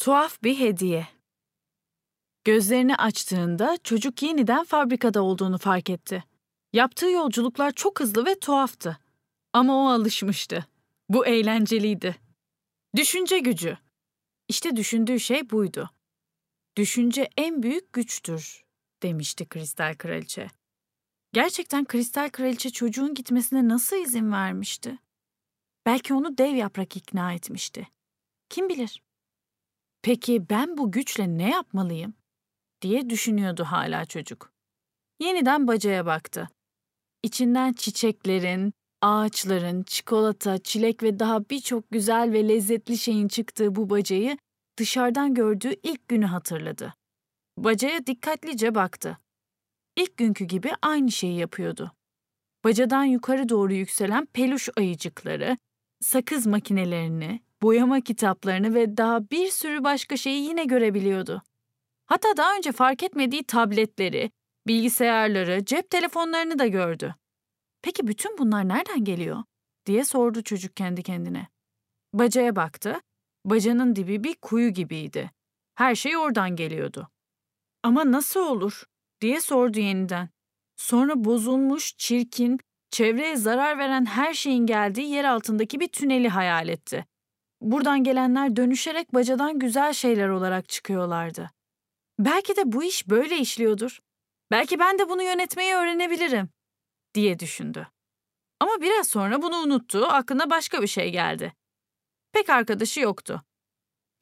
Tuhaf bir hediye. Gözlerini açtığında çocuk yeniden fabrikada olduğunu fark etti. Yaptığı yolculuklar çok hızlı ve tuhaftı. Ama o alışmıştı. Bu eğlenceliydi. Düşünce gücü. İşte düşündüğü şey buydu. Düşünce en büyük güçtür, demişti Kristal Kraliçe. Gerçekten Kristal Kraliçe çocuğun gitmesine nasıl izin vermişti? Belki onu dev yaprak ikna etmişti. Kim bilir? Peki ben bu güçle ne yapmalıyım? diye düşünüyordu hala çocuk. Yeniden bacaya baktı. İçinden çiçeklerin, ağaçların, çikolata, çilek ve daha birçok güzel ve lezzetli şeyin çıktığı bu bacayı dışarıdan gördüğü ilk günü hatırladı. Bacaya dikkatlice baktı. İlk günkü gibi aynı şeyi yapıyordu. Bacadan yukarı doğru yükselen peluş ayıcıkları, sakız makinelerini, boyama kitaplarını ve daha bir sürü başka şeyi yine görebiliyordu. Hatta daha önce fark etmediği tabletleri, bilgisayarları, cep telefonlarını da gördü. Peki bütün bunlar nereden geliyor? diye sordu çocuk kendi kendine. Bacaya baktı. Bacanın dibi bir kuyu gibiydi. Her şey oradan geliyordu. Ama nasıl olur? diye sordu yeniden. Sonra bozulmuş, çirkin, çevreye zarar veren her şeyin geldiği yer altındaki bir tüneli hayal etti. Buradan gelenler dönüşerek bacadan güzel şeyler olarak çıkıyorlardı. Belki de bu iş böyle işliyordur. Belki ben de bunu yönetmeyi öğrenebilirim diye düşündü. Ama biraz sonra bunu unuttu, aklına başka bir şey geldi. Pek arkadaşı yoktu.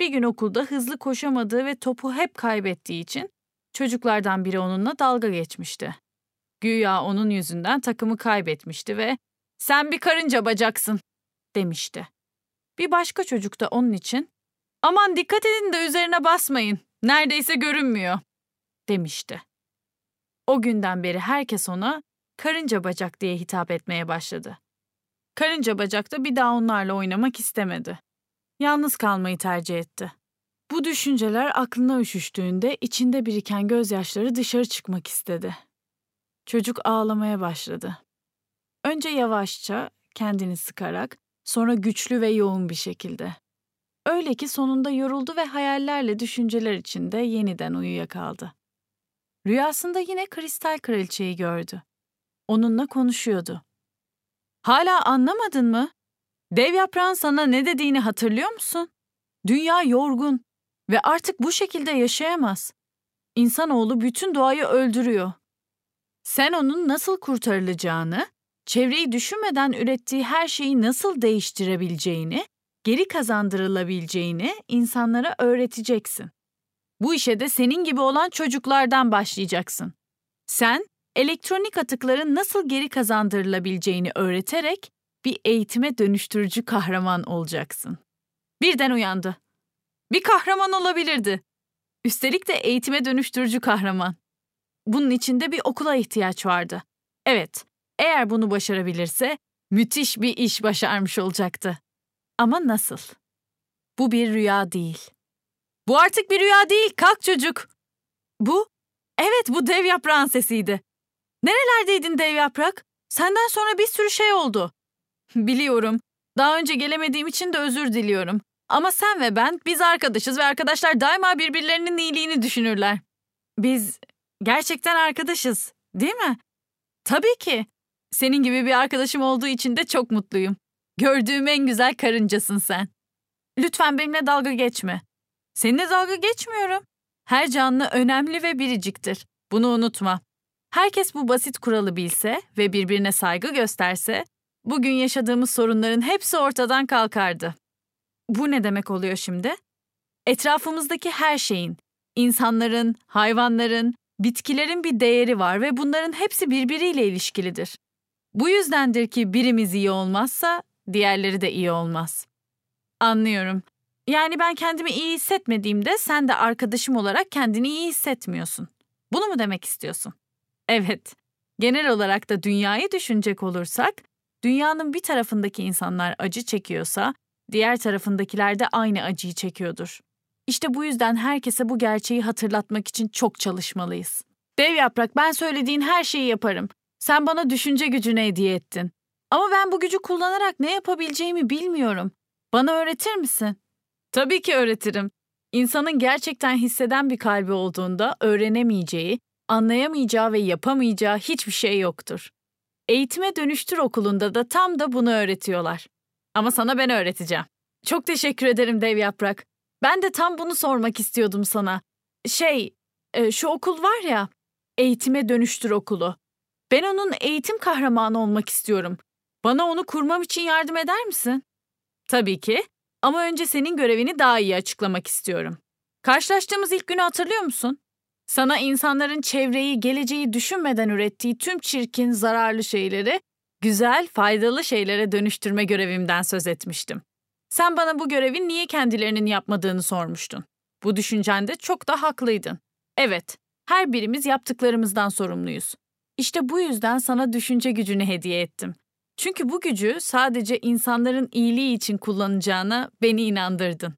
Bir gün okulda hızlı koşamadığı ve topu hep kaybettiği için çocuklardan biri onunla dalga geçmişti. Güya onun yüzünden takımı kaybetmişti ve "Sen bir karınca bacaksın." demişti. Bir başka çocuk da onun için "Aman dikkat edin de üzerine basmayın. Neredeyse görünmüyor." demişti. O günden beri herkes ona karınca bacak diye hitap etmeye başladı. Karınca bacak da bir daha onlarla oynamak istemedi. Yalnız kalmayı tercih etti. Bu düşünceler aklına üşüştüğünde içinde biriken gözyaşları dışarı çıkmak istedi. Çocuk ağlamaya başladı. Önce yavaşça, kendini sıkarak, sonra güçlü ve yoğun bir şekilde. Öyle ki sonunda yoruldu ve hayallerle düşünceler içinde yeniden uyuyakaldı. Rüyasında yine kristal kraliçeyi gördü. Onunla konuşuyordu. Hala anlamadın mı? Dev yaprağın sana ne dediğini hatırlıyor musun? Dünya yorgun ve artık bu şekilde yaşayamaz. İnsanoğlu bütün doğayı öldürüyor. Sen onun nasıl kurtarılacağını, çevreyi düşünmeden ürettiği her şeyi nasıl değiştirebileceğini, geri kazandırılabileceğini insanlara öğreteceksin. Bu işe de senin gibi olan çocuklardan başlayacaksın. Sen elektronik atıkların nasıl geri kazandırılabileceğini öğreterek bir eğitime dönüştürücü kahraman olacaksın. Birden uyandı. Bir kahraman olabilirdi. Üstelik de eğitime dönüştürücü kahraman. Bunun için de bir okula ihtiyaç vardı. Evet, eğer bunu başarabilirse müthiş bir iş başarmış olacaktı. Ama nasıl? Bu bir rüya değil. Bu artık bir rüya değil, kalk çocuk. Bu, evet bu dev yaprağın sesiydi. Nerelerdeydin dev yaprak? Senden sonra bir sürü şey oldu. Biliyorum. Daha önce gelemediğim için de özür diliyorum. Ama sen ve ben biz arkadaşız ve arkadaşlar daima birbirlerinin iyiliğini düşünürler. Biz gerçekten arkadaşız, değil mi? Tabii ki. Senin gibi bir arkadaşım olduğu için de çok mutluyum. Gördüğüm en güzel karıncasın sen. Lütfen benimle dalga geçme. Seninle dalga geçmiyorum. Her canlı önemli ve biriciktir. Bunu unutma. Herkes bu basit kuralı bilse ve birbirine saygı gösterse, bugün yaşadığımız sorunların hepsi ortadan kalkardı. Bu ne demek oluyor şimdi? Etrafımızdaki her şeyin, insanların, hayvanların, bitkilerin bir değeri var ve bunların hepsi birbiriyle ilişkilidir. Bu yüzdendir ki birimiz iyi olmazsa diğerleri de iyi olmaz. Anlıyorum. Yani ben kendimi iyi hissetmediğimde sen de arkadaşım olarak kendini iyi hissetmiyorsun. Bunu mu demek istiyorsun? Evet. Genel olarak da dünyayı düşünecek olursak, dünyanın bir tarafındaki insanlar acı çekiyorsa, diğer tarafındakiler de aynı acıyı çekiyordur. İşte bu yüzden herkese bu gerçeği hatırlatmak için çok çalışmalıyız. Dev yaprak ben söylediğin her şeyi yaparım. Sen bana düşünce gücünü hediye ettin. Ama ben bu gücü kullanarak ne yapabileceğimi bilmiyorum. Bana öğretir misin? Tabii ki öğretirim. İnsanın gerçekten hisseden bir kalbi olduğunda öğrenemeyeceği, anlayamayacağı ve yapamayacağı hiçbir şey yoktur. Eğitime Dönüştür okulunda da tam da bunu öğretiyorlar. Ama sana ben öğreteceğim. Çok teşekkür ederim Dev Yaprak. Ben de tam bunu sormak istiyordum sana. Şey, e, şu okul var ya, Eğitime Dönüştür okulu. Ben onun eğitim kahramanı olmak istiyorum. Bana onu kurmam için yardım eder misin? Tabii ki. Ama önce senin görevini daha iyi açıklamak istiyorum. Karşılaştığımız ilk günü hatırlıyor musun? Sana insanların çevreyi, geleceği düşünmeden ürettiği tüm çirkin, zararlı şeyleri güzel, faydalı şeylere dönüştürme görevimden söz etmiştim. Sen bana bu görevin niye kendilerinin yapmadığını sormuştun. Bu düşüncende çok da haklıydın. Evet, her birimiz yaptıklarımızdan sorumluyuz. İşte bu yüzden sana düşünce gücünü hediye ettim. Çünkü bu gücü sadece insanların iyiliği için kullanacağına beni inandırdın.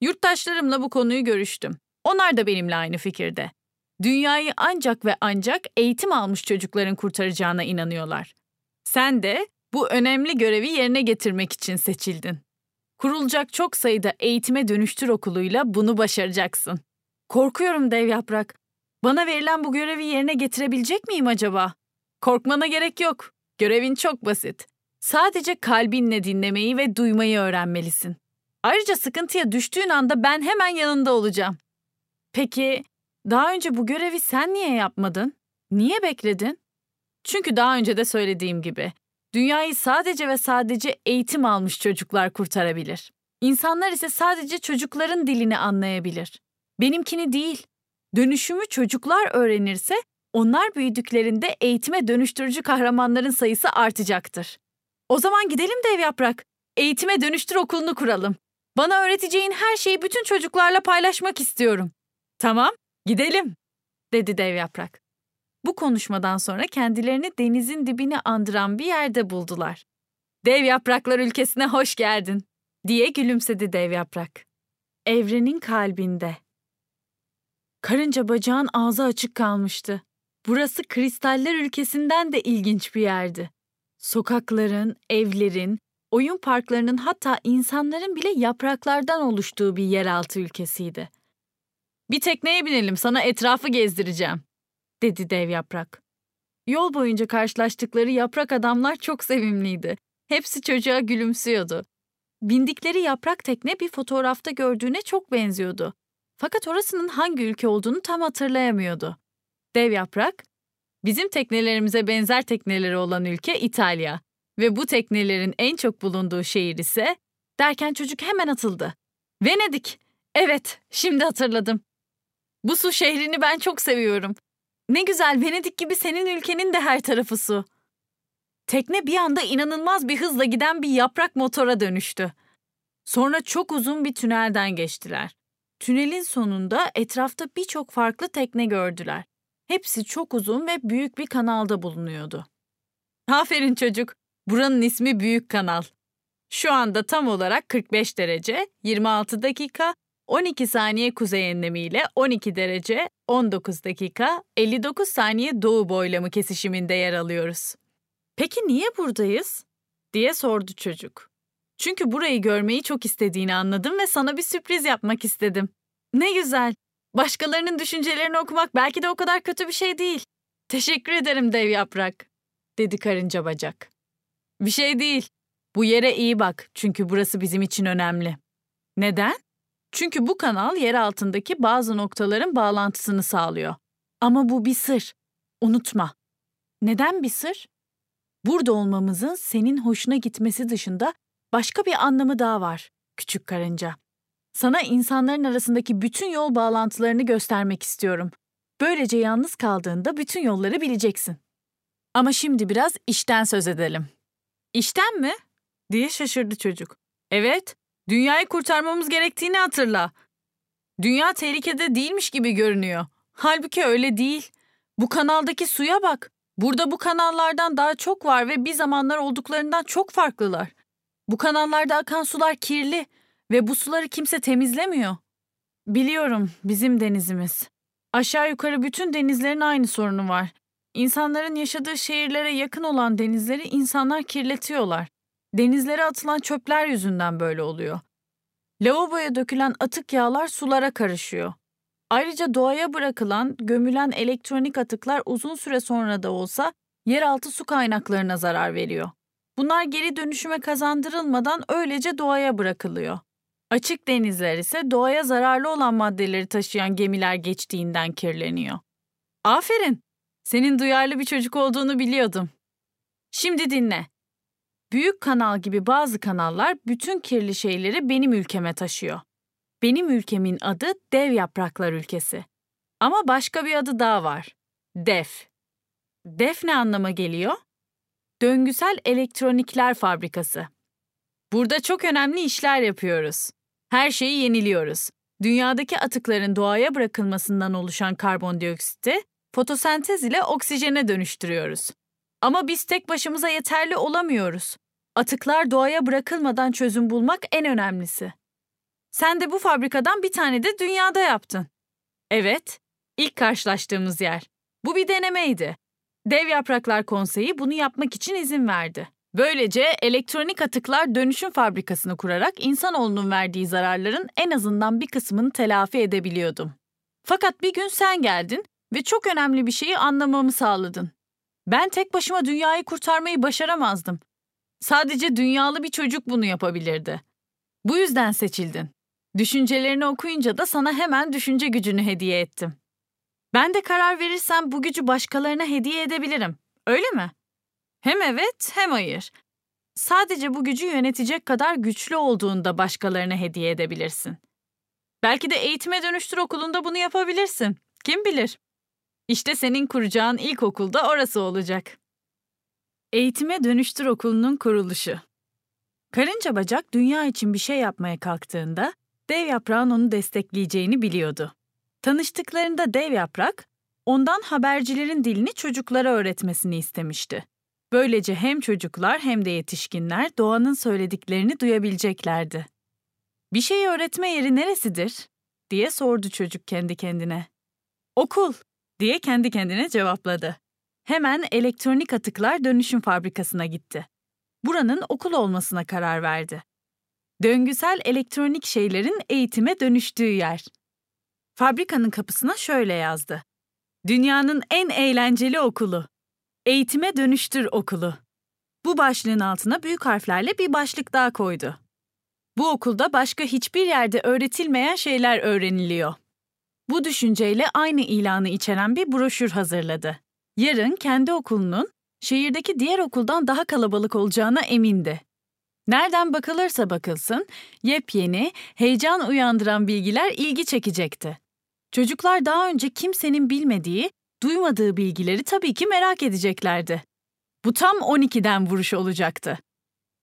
Yurttaşlarımla bu konuyu görüştüm. Onlar da benimle aynı fikirde. Dünyayı ancak ve ancak eğitim almış çocukların kurtaracağına inanıyorlar. Sen de bu önemli görevi yerine getirmek için seçildin. Kurulacak çok sayıda eğitime dönüştür okuluyla bunu başaracaksın. Korkuyorum dev yaprak. Bana verilen bu görevi yerine getirebilecek miyim acaba? Korkmana gerek yok. Görevin çok basit. Sadece kalbinle dinlemeyi ve duymayı öğrenmelisin. Ayrıca sıkıntıya düştüğün anda ben hemen yanında olacağım. Peki, daha önce bu görevi sen niye yapmadın? Niye bekledin? Çünkü daha önce de söylediğim gibi, dünyayı sadece ve sadece eğitim almış çocuklar kurtarabilir. İnsanlar ise sadece çocukların dilini anlayabilir. Benimkini değil. Dönüşümü çocuklar öğrenirse onlar büyüdüklerinde eğitime dönüştürücü kahramanların sayısı artacaktır. O zaman gidelim dev yaprak. Eğitime dönüştür okulunu kuralım. Bana öğreteceğin her şeyi bütün çocuklarla paylaşmak istiyorum. Tamam, gidelim, dedi dev yaprak. Bu konuşmadan sonra kendilerini denizin dibini andıran bir yerde buldular. Dev yapraklar ülkesine hoş geldin, diye gülümsedi dev yaprak. Evrenin kalbinde. Karınca bacağın ağzı açık kalmıştı. Burası kristaller ülkesinden de ilginç bir yerdi. Sokakların, evlerin, oyun parklarının hatta insanların bile yapraklardan oluştuğu bir yeraltı ülkesiydi. Bir tekneye binelim, sana etrafı gezdireceğim, dedi dev yaprak. Yol boyunca karşılaştıkları yaprak adamlar çok sevimliydi. Hepsi çocuğa gülümsüyordu. Bindikleri yaprak tekne bir fotoğrafta gördüğüne çok benziyordu. Fakat orasının hangi ülke olduğunu tam hatırlayamıyordu. Dev yaprak, bizim teknelerimize benzer tekneleri olan ülke İtalya ve bu teknelerin en çok bulunduğu şehir ise derken çocuk hemen atıldı. Venedik. Evet, şimdi hatırladım. Bu su şehrini ben çok seviyorum. Ne güzel Venedik gibi senin ülkenin de her tarafı su. Tekne bir anda inanılmaz bir hızla giden bir yaprak motora dönüştü. Sonra çok uzun bir tünelden geçtiler. Tünelin sonunda etrafta birçok farklı tekne gördüler. Hepsi çok uzun ve büyük bir kanalda bulunuyordu. Aferin çocuk, buranın ismi Büyük Kanal. Şu anda tam olarak 45 derece, 26 dakika, 12 saniye kuzey enlemiyle 12 derece, 19 dakika, 59 saniye doğu boylamı kesişiminde yer alıyoruz. Peki niye buradayız? diye sordu çocuk. Çünkü burayı görmeyi çok istediğini anladım ve sana bir sürpriz yapmak istedim. Ne güzel. Başkalarının düşüncelerini okumak belki de o kadar kötü bir şey değil. Teşekkür ederim dev yaprak, dedi karınca bacak. Bir şey değil. Bu yere iyi bak çünkü burası bizim için önemli. Neden? Çünkü bu kanal yer altındaki bazı noktaların bağlantısını sağlıyor. Ama bu bir sır. Unutma. Neden bir sır? Burada olmamızın senin hoşuna gitmesi dışında başka bir anlamı daha var, küçük karınca. Sana insanların arasındaki bütün yol bağlantılarını göstermek istiyorum. Böylece yalnız kaldığında bütün yolları bileceksin. Ama şimdi biraz işten söz edelim. İşten mi? diye şaşırdı çocuk. Evet, dünyayı kurtarmamız gerektiğini hatırla. Dünya tehlikede değilmiş gibi görünüyor. Halbuki öyle değil. Bu kanaldaki suya bak. Burada bu kanallardan daha çok var ve bir zamanlar olduklarından çok farklılar. Bu kanallarda akan sular kirli ve bu suları kimse temizlemiyor. Biliyorum, bizim denizimiz. Aşağı yukarı bütün denizlerin aynı sorunu var. İnsanların yaşadığı şehirlere yakın olan denizleri insanlar kirletiyorlar. Denizlere atılan çöpler yüzünden böyle oluyor. Lavaboya dökülen atık yağlar sulara karışıyor. Ayrıca doğaya bırakılan, gömülen elektronik atıklar uzun süre sonra da olsa yeraltı su kaynaklarına zarar veriyor. Bunlar geri dönüşüme kazandırılmadan öylece doğaya bırakılıyor. Açık denizler ise doğaya zararlı olan maddeleri taşıyan gemiler geçtiğinden kirleniyor. Aferin. Senin duyarlı bir çocuk olduğunu biliyordum. Şimdi dinle. Büyük kanal gibi bazı kanallar bütün kirli şeyleri benim ülkeme taşıyor. Benim ülkemin adı Dev Yapraklar Ülkesi. Ama başka bir adı daha var. DEF. DEF ne anlama geliyor? Döngüsel Elektronikler Fabrikası. Burada çok önemli işler yapıyoruz. Her şeyi yeniliyoruz. Dünyadaki atıkların doğaya bırakılmasından oluşan karbondioksiti fotosentez ile oksijene dönüştürüyoruz. Ama biz tek başımıza yeterli olamıyoruz. Atıklar doğaya bırakılmadan çözüm bulmak en önemlisi. Sen de bu fabrikadan bir tane de dünyada yaptın. Evet, ilk karşılaştığımız yer. Bu bir denemeydi. Dev Yapraklar Konseyi bunu yapmak için izin verdi. Böylece elektronik atıklar dönüşüm fabrikasını kurarak insanoğlunun verdiği zararların en azından bir kısmını telafi edebiliyordum. Fakat bir gün sen geldin ve çok önemli bir şeyi anlamamı sağladın. Ben tek başıma dünyayı kurtarmayı başaramazdım. Sadece dünyalı bir çocuk bunu yapabilirdi. Bu yüzden seçildin. Düşüncelerini okuyunca da sana hemen düşünce gücünü hediye ettim. Ben de karar verirsem bu gücü başkalarına hediye edebilirim. Öyle mi? Hem evet hem hayır. Sadece bu gücü yönetecek kadar güçlü olduğunda başkalarına hediye edebilirsin. Belki de eğitime dönüştür okulunda bunu yapabilirsin. Kim bilir? İşte senin kuracağın ilkokulda orası olacak. Eğitime Dönüştür Okulu'nun kuruluşu. Karınca Bacak dünya için bir şey yapmaya kalktığında Dev Yaprağın onu destekleyeceğini biliyordu. Tanıştıklarında Dev Yaprak, ondan habercilerin dilini çocuklara öğretmesini istemişti. Böylece hem çocuklar hem de yetişkinler doğanın söylediklerini duyabileceklerdi. Bir şey öğretme yeri neresidir? diye sordu çocuk kendi kendine. Okul, diye kendi kendine cevapladı. Hemen elektronik atıklar dönüşüm fabrikasına gitti. Buranın okul olmasına karar verdi. Döngüsel elektronik şeylerin eğitime dönüştüğü yer. Fabrikanın kapısına şöyle yazdı. Dünyanın en eğlenceli okulu. Eğitime Dönüştür Okulu. Bu başlığın altına büyük harflerle bir başlık daha koydu. Bu okulda başka hiçbir yerde öğretilmeyen şeyler öğreniliyor. Bu düşünceyle aynı ilanı içeren bir broşür hazırladı. Yarın kendi okulunun şehirdeki diğer okuldan daha kalabalık olacağına emindi. Nereden bakılırsa bakılsın, yepyeni, heyecan uyandıran bilgiler ilgi çekecekti. Çocuklar daha önce kimsenin bilmediği, duymadığı bilgileri tabii ki merak edeceklerdi. Bu tam 12'den vuruş olacaktı.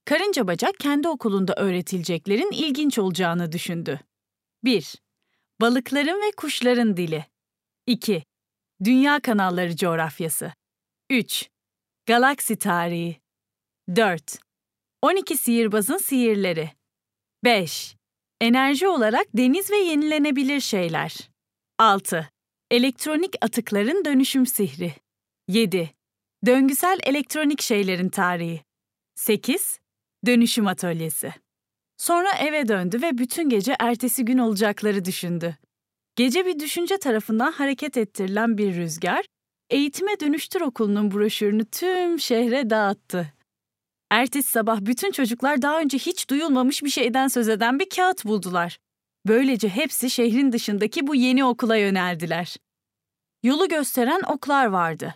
Karınca Bacak kendi okulunda öğretileceklerin ilginç olacağını düşündü. 1. Balıkların ve kuşların dili. 2. Dünya kanalları coğrafyası. 3. Galaksi tarihi. 4. 12 sihirbazın sihirleri. 5. Enerji olarak deniz ve yenilenebilir şeyler. 6. Elektronik atıkların dönüşüm sihri. 7. Döngüsel elektronik şeylerin tarihi. 8. Dönüşüm atölyesi. Sonra eve döndü ve bütün gece ertesi gün olacakları düşündü. Gece bir düşünce tarafından hareket ettirilen bir rüzgar, Eğitime Dönüştür Okulu'nun broşürünü tüm şehre dağıttı. Ertesi sabah bütün çocuklar daha önce hiç duyulmamış bir şeyden söz eden bir kağıt buldular. Böylece hepsi şehrin dışındaki bu yeni okula yöneldiler. Yolu gösteren oklar vardı.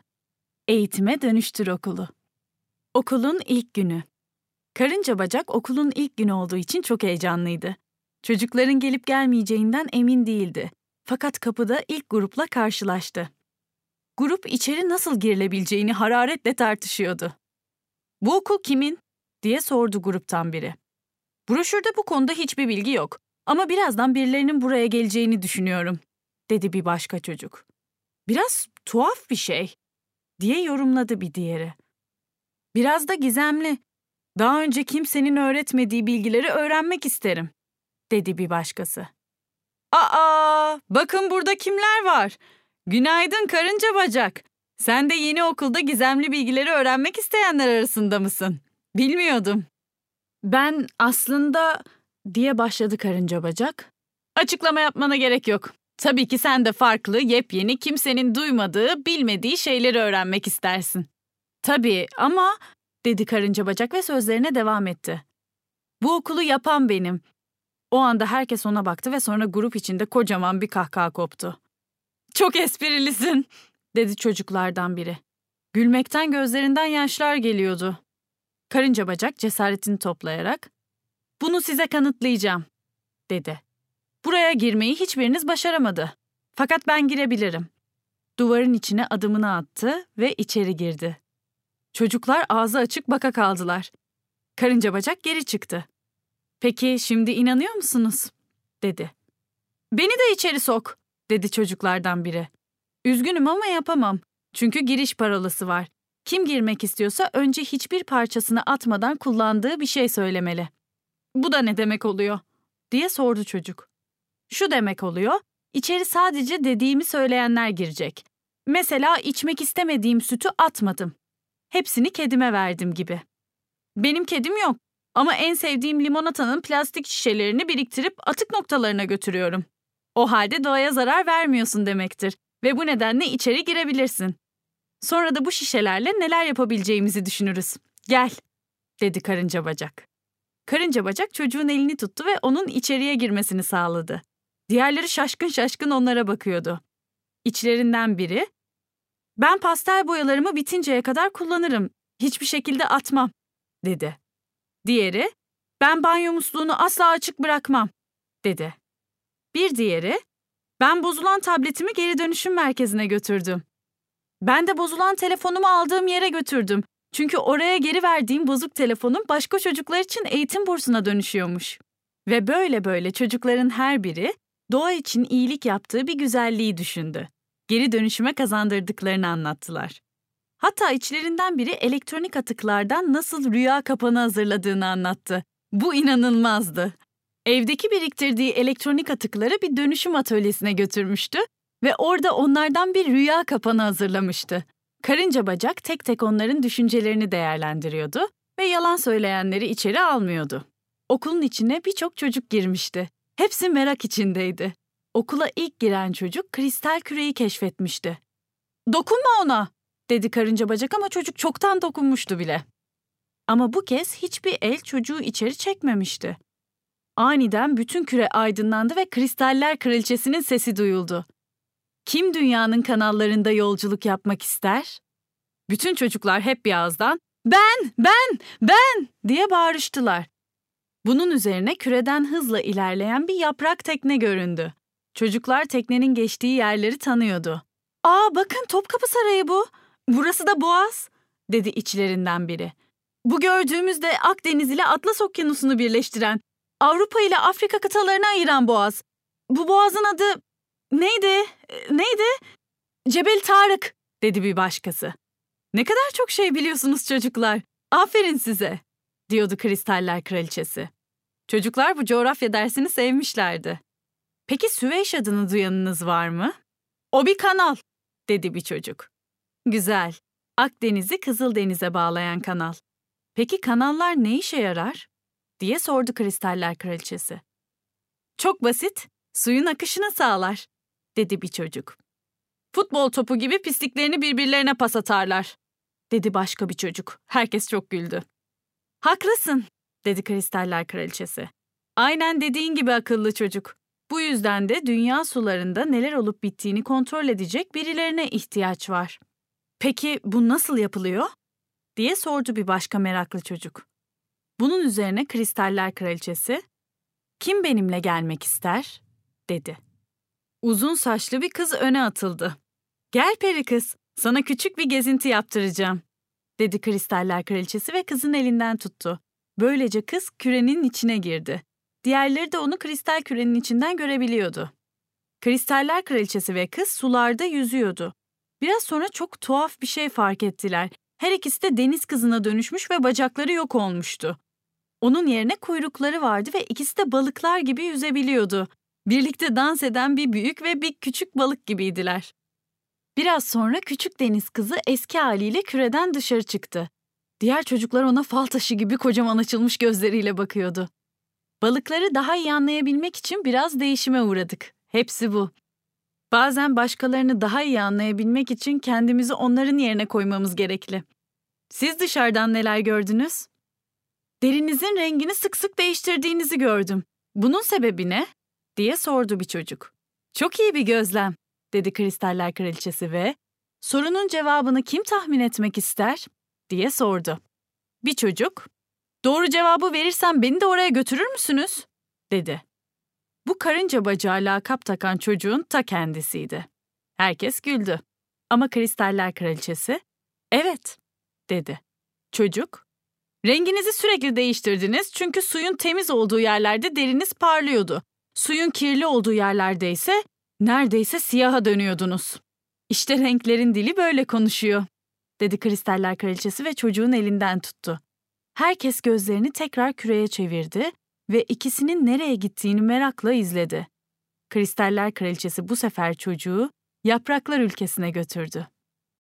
Eğitime Dönüştür Okulu. Okulun ilk günü. Karınca Bacak okulun ilk günü olduğu için çok heyecanlıydı. Çocukların gelip gelmeyeceğinden emin değildi. Fakat kapıda ilk grupla karşılaştı. Grup içeri nasıl girilebileceğini hararetle tartışıyordu. "Bu okul kimin?" diye sordu gruptan biri. "Broşürde bu konuda hiçbir bilgi yok ama birazdan birilerinin buraya geleceğini düşünüyorum." dedi bir başka çocuk. "Biraz tuhaf bir şey." diye yorumladı bir diğeri. "Biraz da gizemli. Daha önce kimsenin öğretmediği bilgileri öğrenmek isterim." dedi bir başkası. Aa, bakın burada kimler var? Günaydın karınca bacak. Sen de yeni okulda gizemli bilgileri öğrenmek isteyenler arasında mısın? Bilmiyordum. Ben aslında diye başladı karınca bacak. Açıklama yapmana gerek yok. Tabii ki sen de farklı, yepyeni, kimsenin duymadığı, bilmediği şeyleri öğrenmek istersin. Tabii ama dedi karınca bacak ve sözlerine devam etti. Bu okulu yapan benim. O anda herkes ona baktı ve sonra grup içinde kocaman bir kahkaha koptu. Çok esprilisin, dedi çocuklardan biri. Gülmekten gözlerinden yaşlar geliyordu. Karınca bacak cesaretini toplayarak, "Bunu size kanıtlayacağım." dedi. "Buraya girmeyi hiçbiriniz başaramadı. Fakat ben girebilirim." Duvarın içine adımını attı ve içeri girdi. Çocuklar ağzı açık baka kaldılar. Karınca bacak geri çıktı. "Peki şimdi inanıyor musunuz?" dedi. "Beni de içeri sok." dedi çocuklardan biri. "Üzgünüm ama yapamam. Çünkü giriş parolası var. Kim girmek istiyorsa önce hiçbir parçasını atmadan kullandığı bir şey söylemeli. Bu da ne demek oluyor? diye sordu çocuk. Şu demek oluyor, içeri sadece dediğimi söyleyenler girecek. Mesela içmek istemediğim sütü atmadım. Hepsini kedime verdim gibi. Benim kedim yok ama en sevdiğim limonatanın plastik şişelerini biriktirip atık noktalarına götürüyorum. O halde doğaya zarar vermiyorsun demektir ve bu nedenle içeri girebilirsin. Sonra da bu şişelerle neler yapabileceğimizi düşünürüz. Gel, dedi karınca bacak. Karınca bacak çocuğun elini tuttu ve onun içeriye girmesini sağladı. Diğerleri şaşkın şaşkın onlara bakıyordu. İçlerinden biri, ben pastel boyalarımı bitinceye kadar kullanırım, hiçbir şekilde atmam, dedi. Diğeri, ben banyo musluğunu asla açık bırakmam, dedi. Bir diğeri, ben bozulan tabletimi geri dönüşüm merkezine götürdüm. Ben de bozulan telefonumu aldığım yere götürdüm. Çünkü oraya geri verdiğim bozuk telefonum başka çocuklar için eğitim bursuna dönüşüyormuş. Ve böyle böyle çocukların her biri doğa için iyilik yaptığı bir güzelliği düşündü. Geri dönüşüme kazandırdıklarını anlattılar. Hatta içlerinden biri elektronik atıklardan nasıl rüya kapanı hazırladığını anlattı. Bu inanılmazdı. Evdeki biriktirdiği elektronik atıkları bir dönüşüm atölyesine götürmüştü ve orada onlardan bir rüya kapanı hazırlamıştı. Karınca bacak tek tek onların düşüncelerini değerlendiriyordu ve yalan söyleyenleri içeri almıyordu. Okulun içine birçok çocuk girmişti. Hepsi merak içindeydi. Okula ilk giren çocuk kristal küreyi keşfetmişti. "Dokunma ona!" dedi karınca bacak ama çocuk çoktan dokunmuştu bile. Ama bu kez hiçbir el çocuğu içeri çekmemişti. Aniden bütün küre aydınlandı ve kristaller kraliçesinin sesi duyuldu. Kim dünyanın kanallarında yolculuk yapmak ister? Bütün çocuklar hep bir ağızdan ben, ben, ben diye bağırıştılar. Bunun üzerine küreden hızla ilerleyen bir yaprak tekne göründü. Çocuklar teknenin geçtiği yerleri tanıyordu. Aa bakın Topkapı Sarayı bu. Burası da Boğaz, dedi içlerinden biri. Bu gördüğümüz de Akdeniz ile Atlas Okyanusu'nu birleştiren, Avrupa ile Afrika kıtalarını ayıran boğaz. Bu boğazın adı Neydi? Neydi? Cebel Tarık, dedi bir başkası. Ne kadar çok şey biliyorsunuz çocuklar. Aferin size, diyordu Kristaller Kraliçesi. Çocuklar bu coğrafya dersini sevmişlerdi. Peki Süveyş adını duyanınız var mı? O bir kanal, dedi bir çocuk. Güzel. Akdeniz'i Kızıldeniz'e bağlayan kanal. Peki kanallar ne işe yarar? diye sordu Kristaller Kraliçesi. Çok basit, suyun akışını sağlar dedi bir çocuk. Futbol topu gibi pisliklerini birbirlerine pas atarlar, dedi başka bir çocuk. Herkes çok güldü. Haklısın, dedi Kristaller Kraliçesi. Aynen dediğin gibi akıllı çocuk. Bu yüzden de dünya sularında neler olup bittiğini kontrol edecek birilerine ihtiyaç var. Peki bu nasıl yapılıyor? diye sordu bir başka meraklı çocuk. Bunun üzerine Kristaller Kraliçesi, "Kim benimle gelmek ister?" dedi. Uzun saçlı bir kız öne atıldı. Gel peri kız, sana küçük bir gezinti yaptıracağım, dedi Kristaller Kraliçesi ve kızın elinden tuttu. Böylece kız kürenin içine girdi. Diğerleri de onu kristal kürenin içinden görebiliyordu. Kristaller Kraliçesi ve kız sularda yüzüyordu. Biraz sonra çok tuhaf bir şey fark ettiler. Her ikisi de deniz kızına dönüşmüş ve bacakları yok olmuştu. Onun yerine kuyrukları vardı ve ikisi de balıklar gibi yüzebiliyordu. Birlikte dans eden bir büyük ve bir küçük balık gibiydiler. Biraz sonra küçük deniz kızı eski haliyle küreden dışarı çıktı. Diğer çocuklar ona fal taşı gibi kocaman açılmış gözleriyle bakıyordu. Balıkları daha iyi anlayabilmek için biraz değişime uğradık. Hepsi bu. Bazen başkalarını daha iyi anlayabilmek için kendimizi onların yerine koymamız gerekli. Siz dışarıdan neler gördünüz? Derinizin rengini sık sık değiştirdiğinizi gördüm. Bunun sebebi ne? Diye sordu bir çocuk. Çok iyi bir gözlem, dedi Kristaller Kraliçesi ve sorunun cevabını kim tahmin etmek ister? diye sordu. Bir çocuk, doğru cevabı verirsem beni de oraya götürür müsünüz? dedi. Bu karınca bacağı lakap takan çocuğun ta kendisiydi. Herkes güldü. Ama Kristaller Kraliçesi, evet, dedi. Çocuk, renginizi sürekli değiştirdiniz çünkü suyun temiz olduğu yerlerde deriniz parlıyordu. Suyun kirli olduğu yerlerde ise neredeyse siyaha dönüyordunuz. İşte renklerin dili böyle konuşuyor, dedi Kristaller Kraliçesi ve çocuğun elinden tuttu. Herkes gözlerini tekrar küreye çevirdi ve ikisinin nereye gittiğini merakla izledi. Kristaller Kraliçesi bu sefer çocuğu yapraklar ülkesine götürdü.